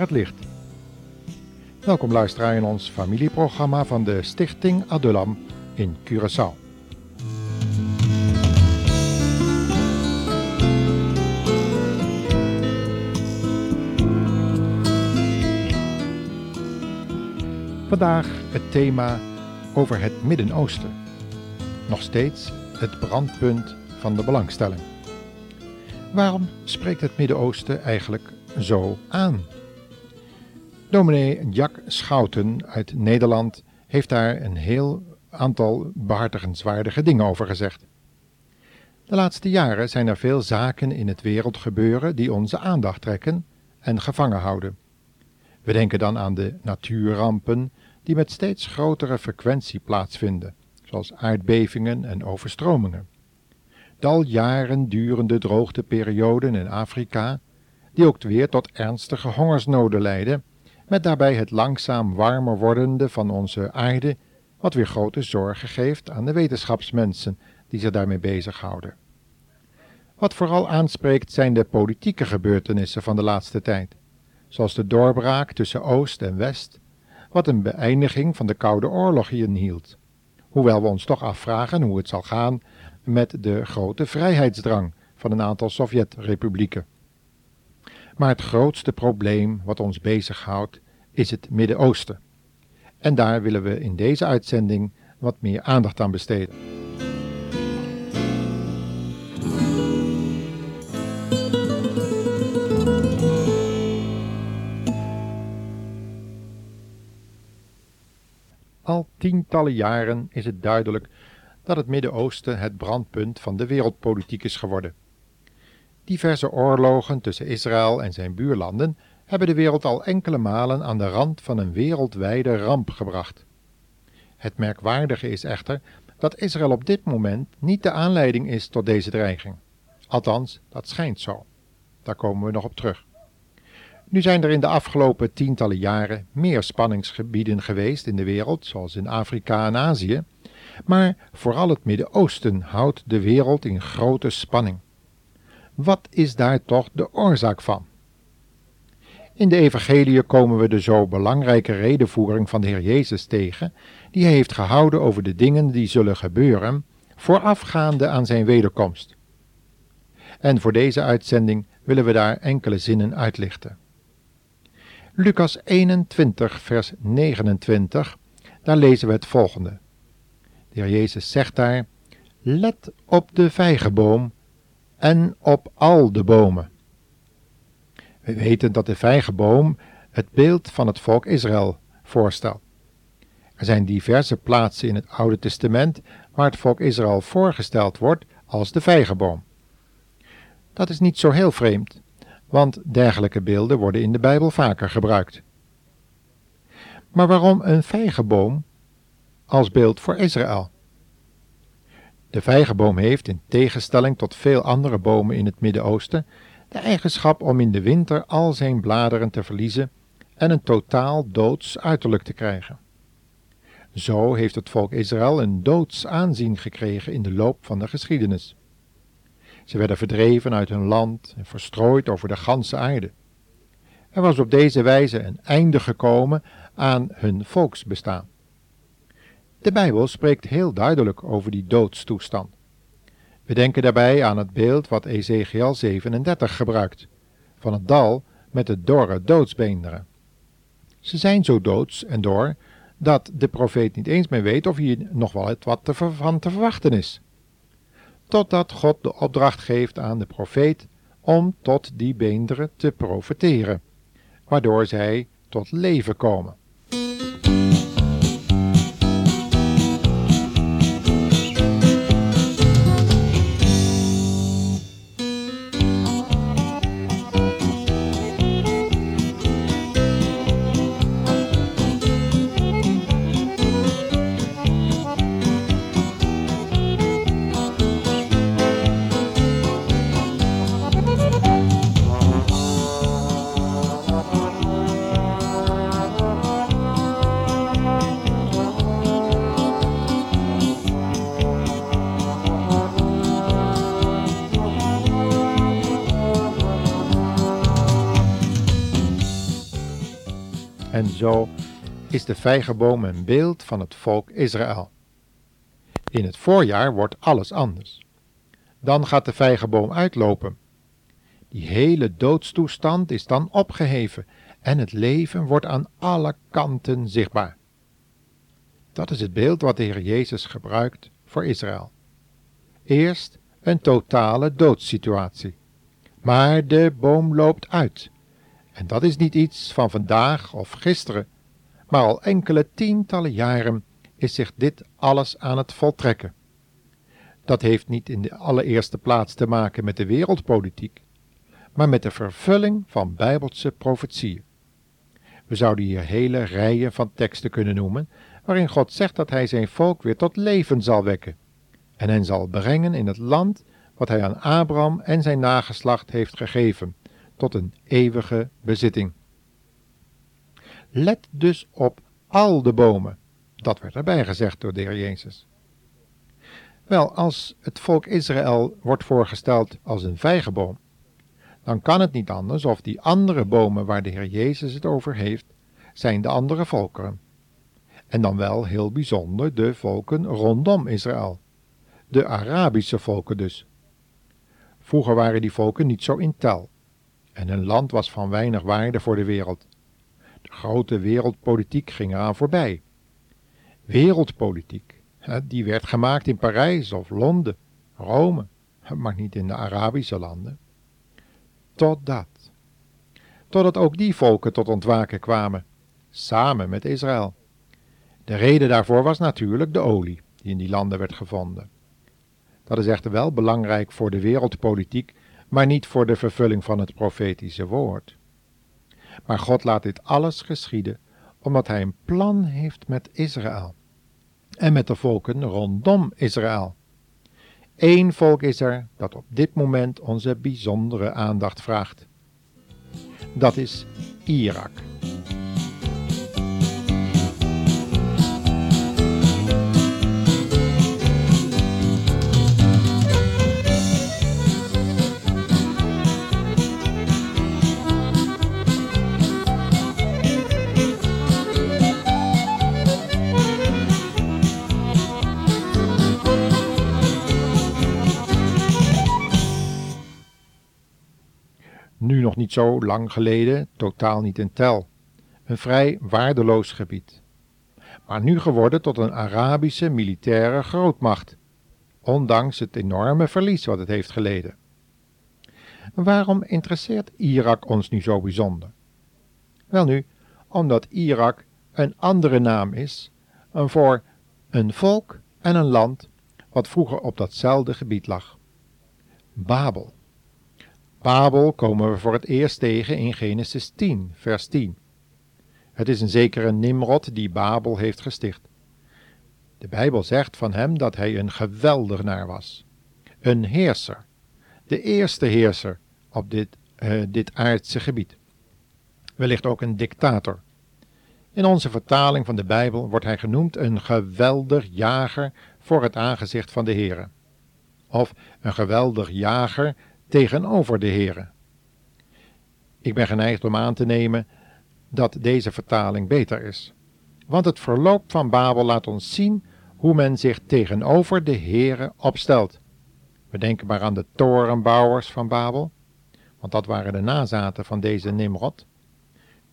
het licht. Welkom luisteraar in ons familieprogramma van de Stichting Adullam in Curaçao. Vandaag het thema over het Midden-Oosten. Nog steeds het brandpunt van de belangstelling. Waarom spreekt het Midden-Oosten eigenlijk zo aan? Dominee Jack Schouten uit Nederland heeft daar een heel aantal behartigenswaardige dingen over gezegd. De laatste jaren zijn er veel zaken in het wereldgebeuren die onze aandacht trekken en gevangen houden. We denken dan aan de natuurrampen die met steeds grotere frequentie plaatsvinden, zoals aardbevingen en overstromingen. De al jaren durende droogteperioden in Afrika, die ook weer tot ernstige hongersnoden leiden, met daarbij het langzaam warmer wordende van onze aarde, wat weer grote zorgen geeft aan de wetenschapsmensen die zich daarmee bezighouden. Wat vooral aanspreekt zijn de politieke gebeurtenissen van de laatste tijd, zoals de doorbraak tussen Oost en West, wat een beëindiging van de Koude Oorlog inhield. Hoewel we ons toch afvragen hoe het zal gaan met de grote vrijheidsdrang van een aantal Sovjet-republieken. Maar het grootste probleem wat ons bezighoudt is het Midden-Oosten. En daar willen we in deze uitzending wat meer aandacht aan besteden. Al tientallen jaren is het duidelijk dat het Midden-Oosten het brandpunt van de wereldpolitiek is geworden. Diverse oorlogen tussen Israël en zijn buurlanden hebben de wereld al enkele malen aan de rand van een wereldwijde ramp gebracht. Het merkwaardige is echter dat Israël op dit moment niet de aanleiding is tot deze dreiging. Althans, dat schijnt zo. Daar komen we nog op terug. Nu zijn er in de afgelopen tientallen jaren meer spanningsgebieden geweest in de wereld, zoals in Afrika en Azië, maar vooral het Midden-Oosten houdt de wereld in grote spanning. Wat is daar toch de oorzaak van? In de Evangelie komen we de zo belangrijke redenvoering van de Heer Jezus tegen, die hij heeft gehouden over de dingen die zullen gebeuren, voorafgaande aan zijn wederkomst. En voor deze uitzending willen we daar enkele zinnen uitlichten. Lucas 21, vers 29, daar lezen we het volgende. De Heer Jezus zegt daar: Let op de vijgenboom en op al de bomen. We weten dat de vijgenboom het beeld van het volk Israël voorstelt. Er zijn diverse plaatsen in het Oude Testament waar het volk Israël voorgesteld wordt als de vijgenboom. Dat is niet zo heel vreemd, want dergelijke beelden worden in de Bijbel vaker gebruikt. Maar waarom een vijgenboom als beeld voor Israël? De vijgenboom heeft, in tegenstelling tot veel andere bomen in het Midden-Oosten, de eigenschap om in de winter al zijn bladeren te verliezen en een totaal doods uiterlijk te krijgen. Zo heeft het volk Israël een doods aanzien gekregen in de loop van de geschiedenis. Ze werden verdreven uit hun land en verstrooid over de ganse aarde. Er was op deze wijze een einde gekomen aan hun volksbestaan. De Bijbel spreekt heel duidelijk over die doodstoestand. We denken daarbij aan het beeld wat Ezekiel 37 gebruikt, van het dal met de dorre doodsbeenderen. Ze zijn zo doods en dor dat de profeet niet eens meer weet of hier nog wel wat van te verwachten is. Totdat God de opdracht geeft aan de profeet om tot die beenderen te profeteren, waardoor zij tot leven komen. Zo is de vijgenboom een beeld van het volk Israël. In het voorjaar wordt alles anders. Dan gaat de vijgenboom uitlopen. Die hele doodstoestand is dan opgeheven en het leven wordt aan alle kanten zichtbaar. Dat is het beeld wat de Heer Jezus gebruikt voor Israël. Eerst een totale doodssituatie. Maar de boom loopt uit. En dat is niet iets van vandaag of gisteren, maar al enkele tientallen jaren is zich dit alles aan het voltrekken. Dat heeft niet in de allereerste plaats te maken met de wereldpolitiek, maar met de vervulling van bijbelse profetieën. We zouden hier hele rijen van teksten kunnen noemen, waarin God zegt dat Hij zijn volk weer tot leven zal wekken en hen zal brengen in het land wat Hij aan Abraham en zijn nageslacht heeft gegeven, tot een eeuwige bezitting. Let dus op al de bomen. Dat werd erbij gezegd door de Heer Jezus. Wel, als het volk Israël wordt voorgesteld als een vijgenboom, dan kan het niet anders of die andere bomen waar de Heer Jezus het over heeft, zijn de andere volkeren. En dan wel heel bijzonder de volken rondom Israël, de Arabische volken dus. Vroeger waren die volken niet zo in tel, en hun land was van weinig waarde voor de wereld. De grote wereldpolitiek ging eraan voorbij. Wereldpolitiek, die werd gemaakt in Parijs of Londen, Rome, maar niet in de Arabische landen. Totdat. Totdat ook die volken tot ontwaken kwamen, samen met Israël. De reden daarvoor was natuurlijk de olie die in die landen werd gevonden. Dat is echter wel belangrijk voor de wereldpolitiek, maar niet voor de vervulling van het profetische woord. Maar God laat dit alles geschieden, omdat Hij een plan heeft met Israël en met de volken rondom Israël. Eén volk is er dat op dit moment onze bijzondere aandacht vraagt. Dat is Irak. Nu nog niet zo lang geleden totaal niet in tel, een vrij waardeloos gebied, maar nu geworden tot een Arabische militaire grootmacht, ondanks het enorme verlies wat het heeft geleden. Waarom interesseert Irak ons nu zo bijzonder? Welnu, omdat Irak een andere naam is voor een volk en een land wat vroeger op datzelfde gebied lag. Babel. Babel komen we voor het eerst tegen in Genesis 10, vers 10. Het is een zekere Nimrod die Babel heeft gesticht. De Bijbel zegt van hem dat hij een geweldenaar was, een heerser, de eerste heerser op dit, uh, dit aardse gebied. Wellicht ook een dictator. In onze vertaling van de Bijbel wordt hij genoemd een geweldig jager voor het aangezicht van de Heere. Of een geweldig jager tegenover de Heere. Ik ben geneigd om aan te nemen dat deze vertaling beter is, want het verloop van Babel laat ons zien hoe men zich tegenover de Heere opstelt. We denken maar aan de torenbouwers van Babel, want dat waren de nazaten van deze Nimrod.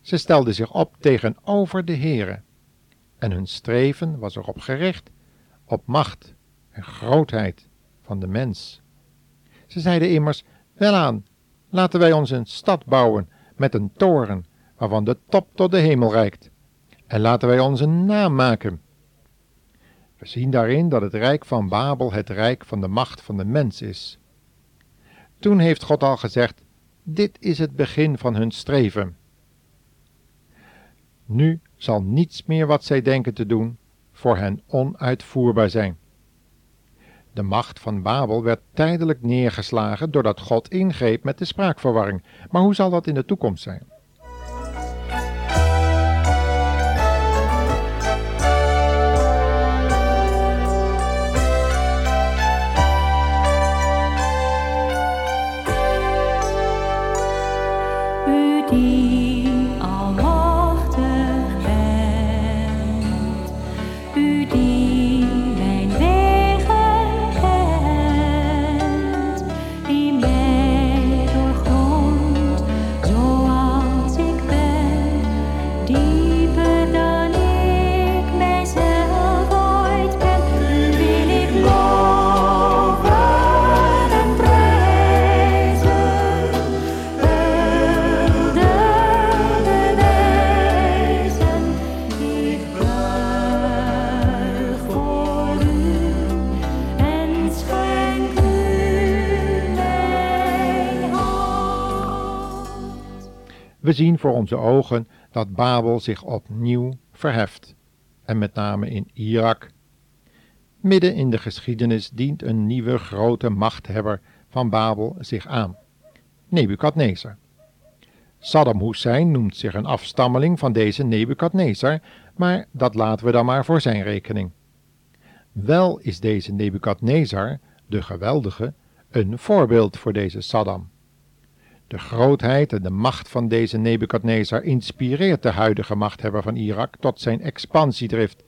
Ze stelden zich op tegenover de Heere, en hun streven was erop gericht op macht en grootheid van de mens. Ze zeiden immers, welaan, laten wij ons een stad bouwen met een toren, waarvan de top tot de hemel reikt, en laten wij ons een naam maken. We zien daarin dat het rijk van Babel het rijk van de macht van de mens is. Toen heeft God al gezegd, dit is het begin van hun streven. Nu zal niets meer wat zij denken te doen voor hen onuitvoerbaar zijn. De macht van Babel werd tijdelijk neergeslagen doordat God ingreep met de spraakverwarring. Maar hoe zal dat in de toekomst zijn? We zien voor onze ogen dat Babel zich opnieuw verheft, en met name in Irak. Midden in de geschiedenis dient een nieuwe grote machthebber van Babel zich aan, Nebukadnezar. Saddam Hussein noemt zich een afstammeling van deze Nebukadnezar, maar dat laten we dan maar voor zijn rekening. Wel is deze Nebukadnezar, de geweldige, een voorbeeld voor deze Saddam. De grootheid en de macht van deze Nebukadnezar inspireert de huidige machthebber van Irak tot zijn expansiedrift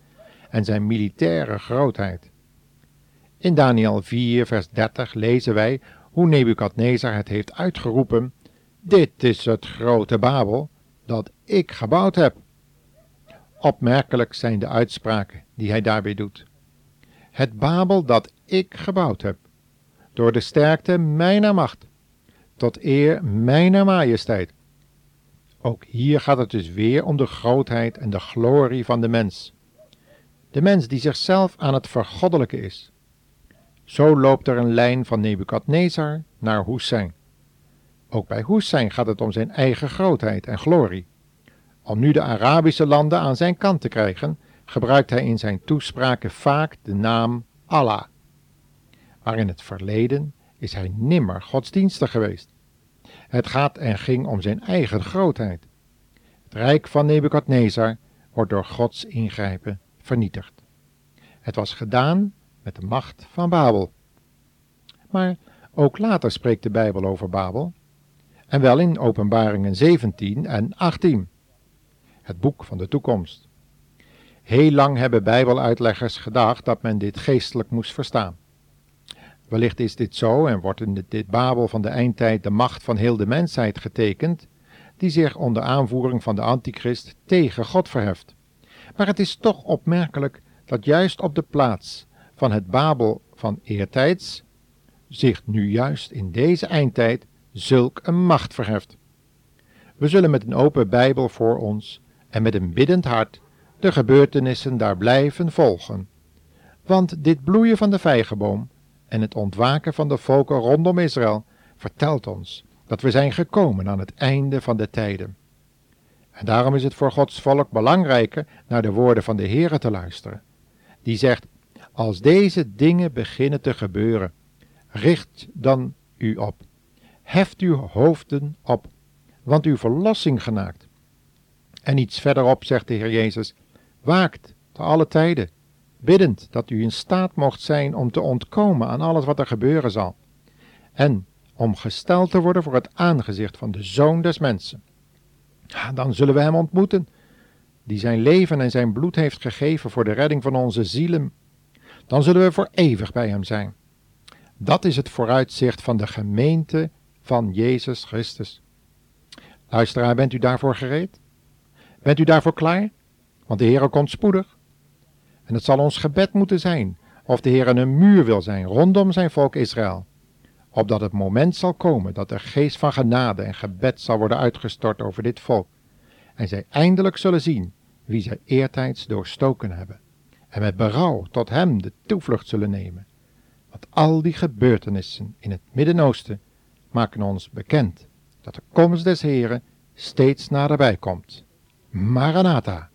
en zijn militaire grootheid. In Daniel 4, vers 30 lezen wij hoe Nebukadnezar het heeft uitgeroepen: Dit is het grote Babel dat ik gebouwd heb. Opmerkelijk zijn de uitspraken die hij daarbij doet. Het Babel dat ik gebouwd heb, door de sterkte mijner macht, tot eer mijner majesteit. Ook hier gaat het dus weer om de grootheid en de glorie van de mens. De mens die zichzelf aan het vergoddelijke is. Zo loopt er een lijn van Nebukadnezar naar Hussein. Ook bij Hussein gaat het om zijn eigen grootheid en glorie. Om nu de Arabische landen aan zijn kant te krijgen, gebruikt hij in zijn toespraken vaak de naam Allah. Maar in het verleden is hij nimmer godsdienstig geweest. Het gaat en ging om zijn eigen grootheid. Het rijk van Nebukadnezar wordt door Gods ingrijpen vernietigd. Het was gedaan met de macht van Babel. Maar ook later spreekt de Bijbel over Babel, en wel in Openbaringen 17 en 18, het boek van de toekomst. Heel lang hebben Bijbeluitleggers gedacht dat men dit geestelijk moest verstaan. Wellicht is dit zo en wordt in dit Babel van de eindtijd de macht van heel de mensheid getekend, die zich onder aanvoering van de antichrist tegen God verheft. Maar het is toch opmerkelijk dat juist op de plaats van het Babel van eertijds zich nu juist in deze eindtijd zulk een macht verheft. We zullen met een open Bijbel voor ons en met een biddend hart de gebeurtenissen daar blijven volgen. Want dit bloeien van de vijgenboom en het ontwaken van de volken rondom Israël vertelt ons dat we zijn gekomen aan het einde van de tijden. En daarom is het voor Gods volk belangrijker naar de woorden van de Heere te luisteren, die zegt, als deze dingen beginnen te gebeuren, richt dan u op, heft uw hoofden op, want uw verlossing genaakt. En iets verderop zegt de Heer Jezus, waakt te alle tijden, biddend dat u in staat mocht zijn om te ontkomen aan alles wat er gebeuren zal, en om gesteld te worden voor het aangezicht van de Zoon des Mensen. Dan zullen we Hem ontmoeten, die zijn leven en zijn bloed heeft gegeven voor de redding van onze zielen. Dan zullen we voor eeuwig bij Hem zijn. Dat is het vooruitzicht van de gemeente van Jezus Christus. Luisteraar, bent u daarvoor gereed? Bent u daarvoor klaar? Want de Heer komt spoedig. En het zal ons gebed moeten zijn of de Heer een muur wil zijn rondom zijn volk Israël, opdat het moment zal komen dat de geest van genade en gebed zal worden uitgestort over dit volk, en zij eindelijk zullen zien wie zij eertijds doorstoken hebben, en met berouw tot hem de toevlucht zullen nemen. Want al die gebeurtenissen in het Midden-Oosten maken ons bekend dat de komst des Heren steeds naderbij komt. Maranatha.